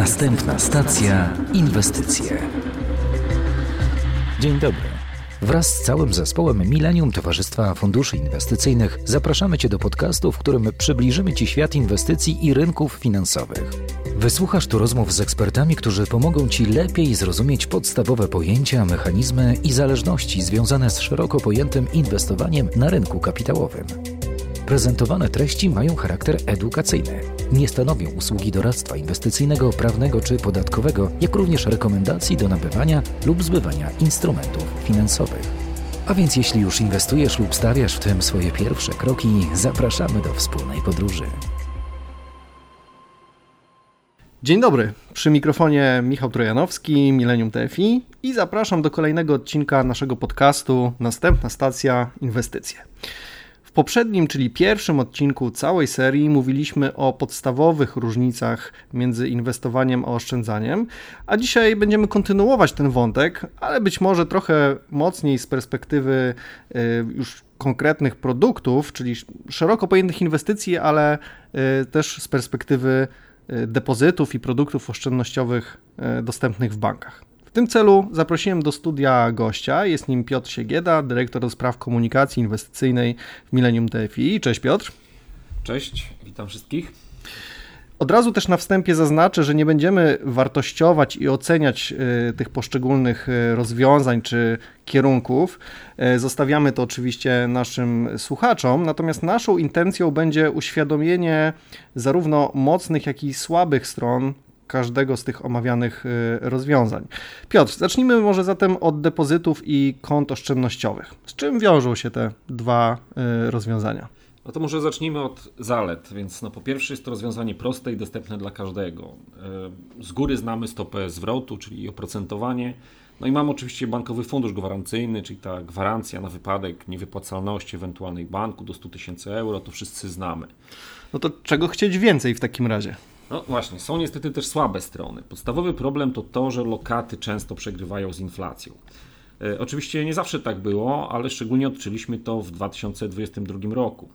Następna stacja inwestycje. Dzień dobry. Wraz z całym zespołem Millennium Towarzystwa Funduszy Inwestycyjnych zapraszamy Cię do podcastu, w którym przybliżymy Ci świat inwestycji i rynków finansowych. Wysłuchasz tu rozmów z ekspertami, którzy pomogą Ci lepiej zrozumieć podstawowe pojęcia, mechanizmy i zależności związane z szeroko pojętym inwestowaniem na rynku kapitałowym. Prezentowane treści mają charakter edukacyjny. Nie stanowią usługi doradztwa inwestycyjnego, prawnego czy podatkowego, jak również rekomendacji do nabywania lub zbywania instrumentów finansowych. A więc jeśli już inwestujesz lub stawiasz w tym swoje pierwsze kroki, zapraszamy do wspólnej podróży. Dzień dobry, przy mikrofonie Michał Trojanowski, Millennium TFI i zapraszam do kolejnego odcinka naszego podcastu Następna stacja inwestycje. Poprzednim, czyli pierwszym odcinku całej serii mówiliśmy o podstawowych różnicach między inwestowaniem a oszczędzaniem, a dzisiaj będziemy kontynuować ten wątek, ale być może trochę mocniej z perspektywy y, już konkretnych produktów, czyli szeroko pojętych inwestycji, ale y, też z perspektywy y, depozytów i produktów oszczędnościowych dostępnych w bankach. W tym celu zaprosiłem do studia gościa. Jest nim Piotr Siegieda, dyrektor do spraw komunikacji inwestycyjnej w Millennium TFI. Cześć Piotr. Cześć, witam wszystkich. Od razu też na wstępie zaznaczę, że nie będziemy wartościować i oceniać y, tych poszczególnych y, rozwiązań czy kierunków. Y, zostawiamy to oczywiście naszym słuchaczom, natomiast naszą intencją będzie uświadomienie zarówno mocnych, jak i słabych stron każdego z tych omawianych y, rozwiązań. Piotr, zacznijmy może zatem od depozytów i kont oszczędnościowych. Z czym wiążą się te dwa y, rozwiązania? No to może zacznijmy od zalet. Więc no po pierwsze jest to rozwiązanie proste i dostępne dla każdego. Y, z góry znamy stopę zwrotu, czyli oprocentowanie. No i mamy oczywiście bankowy fundusz gwarancyjny, czyli ta gwarancja na wypadek niewypłacalności ewentualnej banku do 100 tysięcy euro, to wszyscy znamy. No to czego chcieć więcej w takim razie? No właśnie, są niestety też słabe strony. Podstawowy problem to to, że lokaty często przegrywają z inflacją. E, oczywiście nie zawsze tak było, ale szczególnie odczuliśmy to w 2022 roku.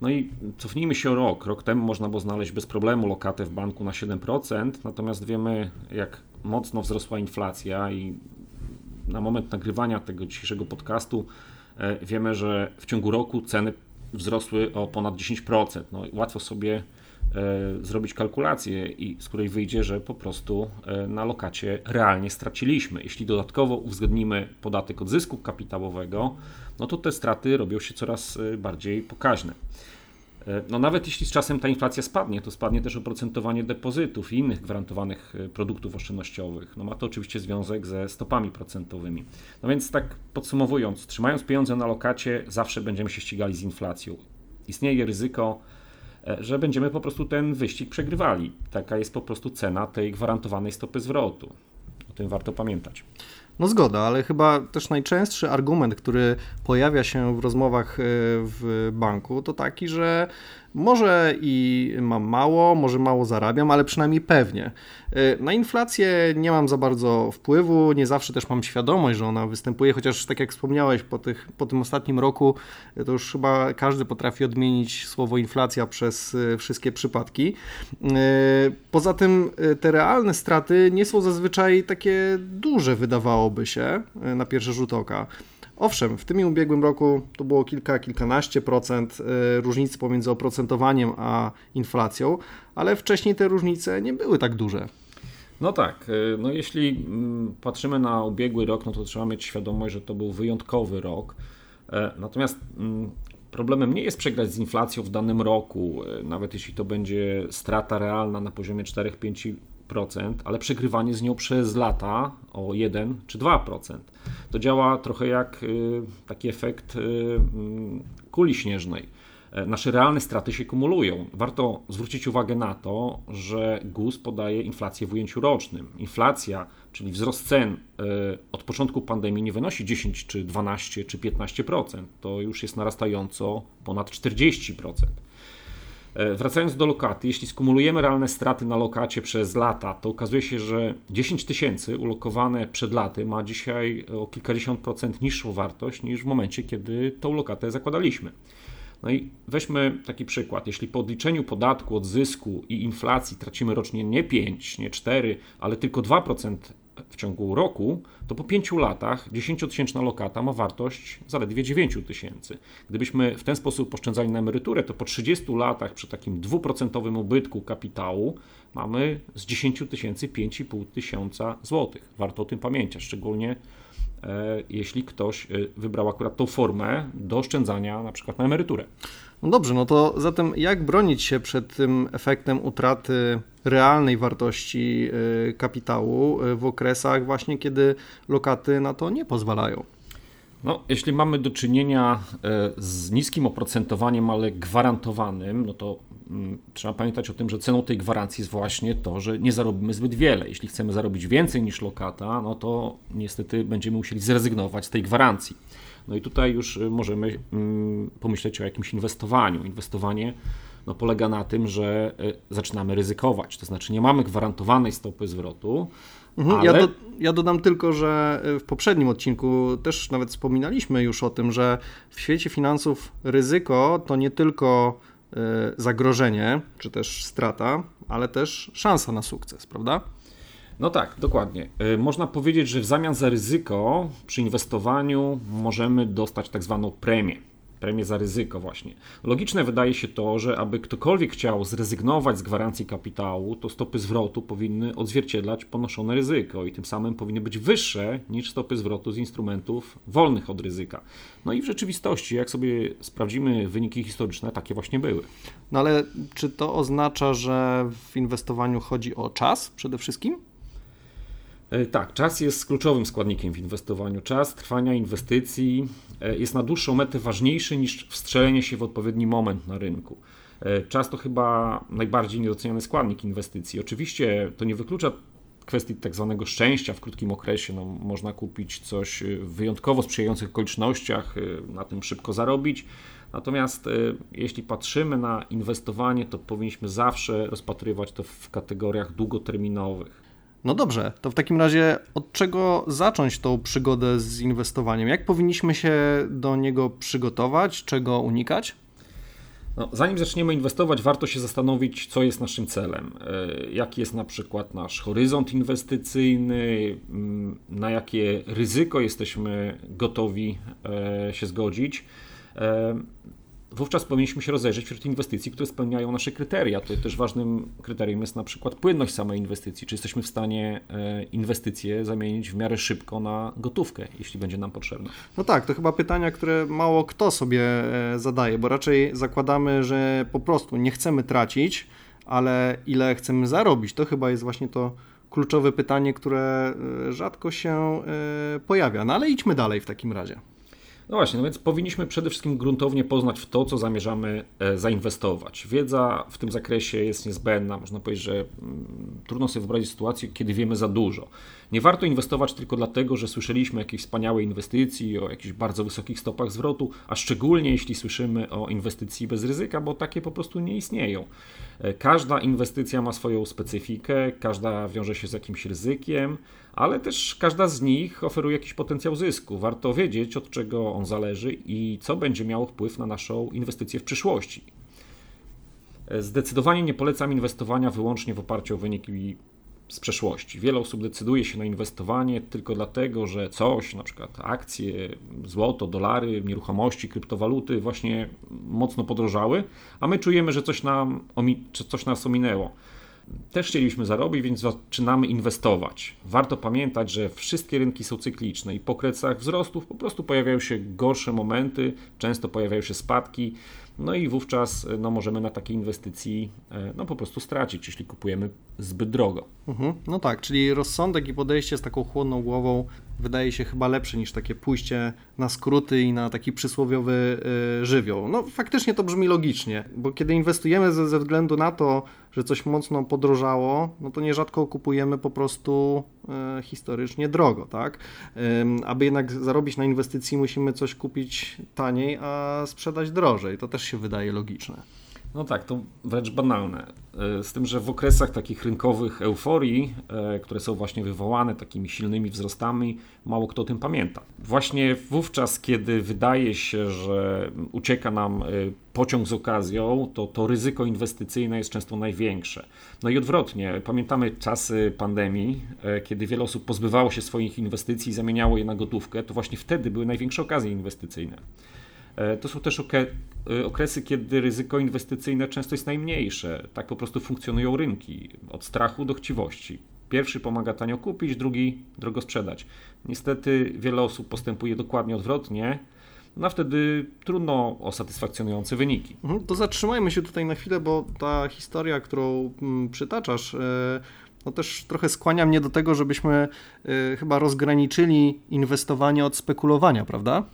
No i cofnijmy się o rok. Rok temu można było znaleźć bez problemu lokatę w banku na 7%, natomiast wiemy, jak mocno wzrosła inflacja i na moment nagrywania tego dzisiejszego podcastu e, wiemy, że w ciągu roku ceny wzrosły o ponad 10%. No, łatwo sobie zrobić kalkulację, i z której wyjdzie, że po prostu e, na lokacie realnie straciliśmy. Jeśli dodatkowo uwzględnimy podatek od zysku kapitałowego, no to te straty robią się coraz e, bardziej pokaźne. No nawet jeśli z czasem ta inflacja spadnie, to spadnie też oprocentowanie depozytów i innych gwarantowanych produktów oszczędnościowych. No ma to oczywiście związek ze stopami procentowymi. No więc tak podsumowując, trzymając pieniądze na lokacie, zawsze będziemy się ścigali z inflacją. Istnieje ryzyko E, że będziemy po prostu ten wyścig przegrywali. Taka jest po prostu cena tej gwarantowanej stopy zwrotu. O tym warto pamiętać. No zgoda, ale chyba też najczęstszy argument, który pojawia się w rozmowach e, w banku, to taki, że może i mam mało, może mało zarabiam, ale przynajmniej pewnie. Y, na inflację nie mam za bardzo wpływu, nie zawsze też mam świadomość, że ona występuje, chociaż tak jak wspomniałeś, po, tych, po tym ostatnim roku y, to już chyba każdy potrafi odmienić słowo inflacja przez y, wszystkie przypadki. Poza tym te realne straty nie są zazwyczaj takie duże, wydawałoby się, na pierwszy rzut oka. Owszem, w tym i ubiegłym roku to było kilka, kilkanaście procent e, różnicy pomiędzy oprocentowaniem a inflacją, ale wcześniej te różnice nie były tak duże. No tak, e, no jeśli mm, patrzymy na ubiegły rok, no to trzeba mieć świadomość, że to był wyjątkowy rok. E, natomiast mm, problemem nie jest przegrać z inflacją w danym roku, nawet jeśli to będzie strata realna na poziomie 4-5 ale przegrywanie z nią przez lata o 1 czy 2%. To działa trochę jak y, taki efekt y, mm, kuli śnieżnej. E, nasze realne straty się kumulują. Warto zwrócić uwagę na to, że GUS podaje inflację w ujęciu rocznym. Inflacja, czyli wzrost cen e, od początku pandemii nie wynosi 10 czy 12 czy 15%. To już jest narastająco ponad 40%. E, wracając do lokaty, jeśli skumulujemy realne straty na lokacie przez lata, to okazuje się, że 10 tysięcy ulokowane przed laty ma dzisiaj o kilkadziesiąt procent niższą wartość niż w momencie, kiedy tą lokatę zakładaliśmy. No i weźmy taki przykład. Jeśli po odliczeniu podatku od zysku i inflacji tracimy rocznie nie 5, nie 4, ale tylko 2% w ciągu roku, to po 5 latach 10-tysięczna lokata ma wartość zaledwie 9 tysięcy. Gdybyśmy w ten sposób oszczędzali na emeryturę, to po 30 latach przy takim dwuprocentowym ubytku kapitału mamy z 10 tysięcy 5,5 tysiąca złotych. Warto o tym pamiętać, szczególnie e, jeśli ktoś e, wybrał akurat tą formę do oszczędzania na przykład na emeryturę. No dobrze, no to zatem jak bronić się przed tym efektem utraty realnej wartości y, kapitału y, w okresach właśnie, kiedy lokaty na to nie pozwalają? No, jeśli mamy do czynienia e, z niskim oprocentowaniem, ale gwarantowanym, no to mm, trzeba pamiętać o tym, że ceną tej gwarancji jest właśnie to, że nie zarobimy zbyt wiele. Jeśli chcemy zarobić więcej niż lokata, no to niestety będziemy musieli zrezygnować z tej gwarancji. No i tutaj już y, możemy mm, pomyśleć o jakimś inwestowaniu. Inwestowanie no, polega na tym, że y, zaczynamy ryzykować, to znaczy nie mamy gwarantowanej stopy zwrotu. Mhm, ale... ja, do, ja dodam tylko, że y, w poprzednim odcinku też nawet wspominaliśmy już o tym, że w świecie finansów ryzyko to nie tylko zagrożenie czy też strata, ale też szansa na sukces, prawda? No tak, dokładnie. Y, można powiedzieć, że w zamian za ryzyko przy inwestowaniu możemy dostać tak zwaną premię. Premię za ryzyko, właśnie. Logiczne wydaje się to, że aby ktokolwiek chciał zrezygnować z gwarancji kapitału, to stopy zwrotu powinny odzwierciedlać ponoszone ryzyko i tym samym powinny być wyższe niż stopy zwrotu z instrumentów wolnych od ryzyka. No i w rzeczywistości, jak sobie sprawdzimy wyniki historyczne, takie właśnie były. No ale czy to oznacza, że w inwestowaniu chodzi o czas przede wszystkim? E, tak, czas jest kluczowym składnikiem w inwestowaniu. Czas trwania inwestycji e, jest na dłuższą metę ważniejszy niż wstrzelenie się w odpowiedni moment na rynku. E, czas to chyba najbardziej niedoceniany składnik inwestycji. Oczywiście to nie wyklucza kwestii tak zwanego szczęścia w krótkim okresie. No, można kupić coś w wyjątkowo sprzyjających okolicznościach, na tym szybko zarobić. Natomiast jeśli patrzymy na inwestowanie, to powinniśmy zawsze rozpatrywać to w kategoriach długoterminowych. No dobrze, to w takim razie od czego zacząć tą przygodę z inwestowaniem? Jak powinniśmy się do niego przygotować, czego unikać? No, zanim zaczniemy inwestować, warto się zastanowić, co jest naszym celem. E, jaki jest na przykład nasz horyzont inwestycyjny, mm, na jakie ryzyko jesteśmy gotowi e, się zgodzić. Wówczas powinniśmy się rozejrzeć wśród inwestycji, które spełniają nasze kryteria. Tutaj też ważnym kryterium jest na przykład płynność samej inwestycji. Czy jesteśmy w stanie e, inwestycje zamienić w miarę szybko na gotówkę, jeśli będzie nam potrzebna? No tak, to chyba pytania, które mało kto sobie e, zadaje, bo raczej zakładamy, że po prostu nie chcemy tracić, ale ile chcemy zarobić, to chyba jest właśnie to kluczowe pytanie, które e, rzadko się pojawia. No ale idźmy dalej w takim razie. No właśnie, no więc powinniśmy przede wszystkim gruntownie poznać w to, co zamierzamy e, zainwestować. Wiedza w tym zakresie jest niezbędna. Można powiedzieć, że mm, trudno sobie wyobrazić sytuację, kiedy wiemy za dużo. Nie warto inwestować tylko dlatego, że słyszeliśmy o jakiejś wspaniałej inwestycji, o jakichś bardzo wysokich stopach zwrotu, a szczególnie jeśli słyszymy o inwestycji bez ryzyka, bo takie po prostu nie istnieją. E, każda inwestycja ma swoją specyfikę, każda wiąże się z jakimś ryzykiem, ale też każda z nich oferuje jakiś potencjał zysku. Warto wiedzieć, od czego on zależy i co będzie miało wpływ na naszą inwestycję w przyszłości. Zdecydowanie nie polecam inwestowania wyłącznie w oparciu o wyniki z przeszłości. Wiele osób decyduje się na inwestowanie tylko dlatego, że coś, na przykład akcje, złoto, dolary, nieruchomości, kryptowaluty właśnie mocno podrożały, a my czujemy, że coś, nam, coś nas ominęło. Też chcieliśmy zarobić, więc zaczynamy inwestować. Warto pamiętać, że wszystkie rynki są cykliczne i po kresach wzrostów po prostu pojawiają się gorsze momenty, często pojawiają się spadki. No i wówczas no, możemy na takiej inwestycji e, no, po prostu stracić, jeśli kupujemy zbyt drogo. Mhm. No tak, czyli rozsądek i podejście z taką chłodną głową wydaje się chyba lepsze niż takie pójście na skróty i na taki przysłowiowy y, żywioł. No faktycznie to brzmi logicznie, bo kiedy inwestujemy ze, ze względu na to, że coś mocno podrożało, no to nierzadko kupujemy po prostu y, historycznie drogo, tak? Aby jednak zarobić na inwestycji musimy coś kupić taniej, a sprzedać drożej. To też się wydaje logiczne. No tak, to wręcz banalne. E, z tym, że w okresach takich rynkowych euforii, e, które są właśnie wywołane takimi silnymi wzrostami, mało kto o tym pamięta. Właśnie wówczas, kiedy wydaje się, że ucieka nam e, pociąg z okazją, to to ryzyko inwestycyjne jest często największe. No i odwrotnie, pamiętamy czasy pandemii, kiedy wiele osób pozbywało się swoich inwestycji i zamieniało je na gotówkę, to właśnie wtedy były największe okazje inwestycyjne. E, to są też e, okresy, kiedy ryzyko inwestycyjne często jest najmniejsze. Tak po prostu funkcjonują rynki, od strachu do chciwości. Pierwszy pomaga tanio kupić, drugi drogo sprzedać. Niestety wiele osób postępuje dokładnie odwrotnie, no a wtedy trudno o satysfakcjonujące wyniki. Mhm, to zatrzymajmy się tutaj na chwilę, bo ta historia, którą mm, przytaczasz, e, no też trochę skłania mnie do tego, żebyśmy chyba rozgraniczyli inwestowanie od spekulowania, prawda?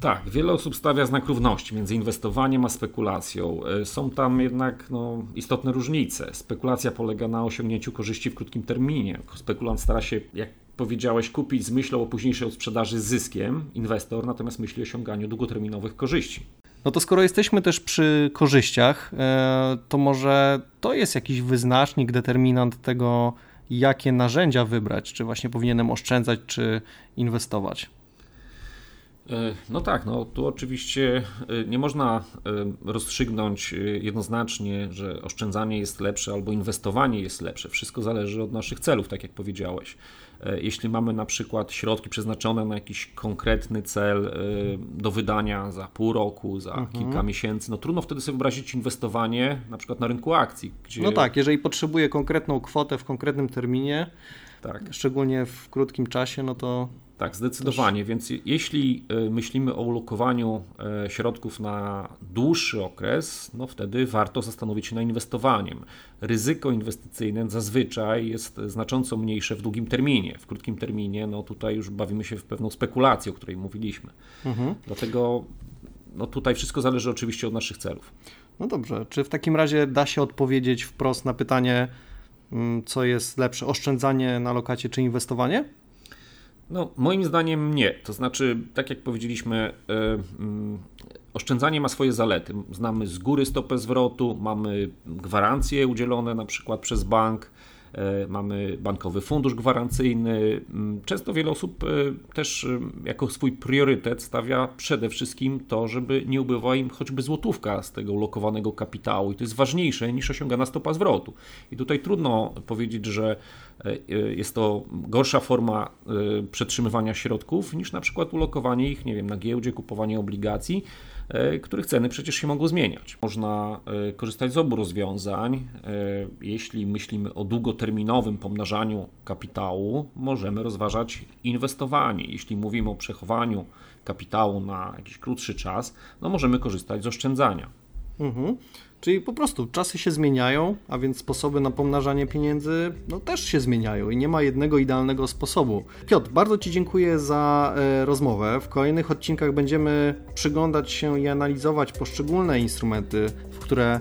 Tak, wiele osób stawia znak równości między inwestowaniem a spekulacją. E, są tam jednak no, istotne różnice. Spekulacja polega na osiągnięciu korzyści w krótkim terminie. Spekulant stara się, jak powiedziałeś, kupić z myślą o późniejszej sprzedaży z zyskiem, inwestor natomiast myśli o osiąganiu długoterminowych korzyści. No to skoro jesteśmy też przy korzyściach, e, to może to jest jakiś wyznacznik, determinant tego, jakie narzędzia wybrać, czy właśnie powinienem oszczędzać, czy inwestować. E, no tak, no tu oczywiście e, nie można e, rozstrzygnąć jednoznacznie, że oszczędzanie jest lepsze albo inwestowanie jest lepsze. Wszystko zależy od naszych celów, tak jak powiedziałeś. Jeśli mamy na przykład środki przeznaczone na jakiś konkretny cel do wydania za pół roku, za mhm. kilka miesięcy, no trudno wtedy sobie wyobrazić inwestowanie na przykład na rynku akcji. Gdzie... No tak, jeżeli potrzebuję konkretną kwotę w konkretnym terminie, tak. szczególnie w krótkim czasie, no to tak, zdecydowanie. Więc jeśli e, myślimy o ulokowaniu e, środków na dłuższy okres, no wtedy warto zastanowić się nad inwestowaniem. Ryzyko inwestycyjne zazwyczaj jest znacząco mniejsze w długim terminie. W krótkim terminie, no tutaj już bawimy się w pewną spekulację, o której mówiliśmy. Mhm. Dlatego no tutaj wszystko zależy oczywiście od naszych celów. No dobrze, czy w takim razie da się odpowiedzieć wprost na pytanie, mm, co jest lepsze, oszczędzanie na lokacie czy inwestowanie? No, moim zdaniem nie. To znaczy, tak jak powiedzieliśmy, yy, oszczędzanie ma swoje zalety. Znamy z góry stopę zwrotu, mamy gwarancje udzielone na przykład przez bank, E, mamy bankowy fundusz gwarancyjny. Mm, często wiele osób e, też e, jako swój priorytet stawia przede wszystkim to, żeby nie ubywała im choćby złotówka z tego ulokowanego kapitału i to jest ważniejsze niż osiągana stopa zwrotu. I tutaj trudno powiedzieć, że jest to gorsza forma przetrzymywania środków niż na przykład ulokowanie ich, nie wiem, na giełdzie, kupowanie obligacji E, których ceny przecież się mogą zmieniać. Można e, korzystać z obu rozwiązań. E, jeśli myślimy o długoterminowym pomnażaniu kapitału, możemy rozważać inwestowanie. Jeśli mówimy o przechowaniu kapitału na jakiś krótszy czas, no możemy korzystać z oszczędzania. Mhm. Czyli po prostu czasy się zmieniają, a więc sposoby na pomnażanie pieniędzy no, też się zmieniają i nie ma jednego idealnego sposobu. Piotr, bardzo Ci dziękuję za e, rozmowę. W kolejnych odcinkach będziemy przyglądać się i analizować poszczególne instrumenty, w które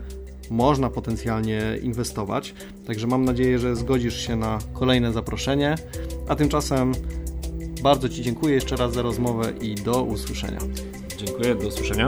można potencjalnie inwestować. Także mam nadzieję, że zgodzisz się na kolejne zaproszenie. A tymczasem bardzo Ci dziękuję jeszcze raz za rozmowę i do usłyszenia. Dziękuję, do usłyszenia.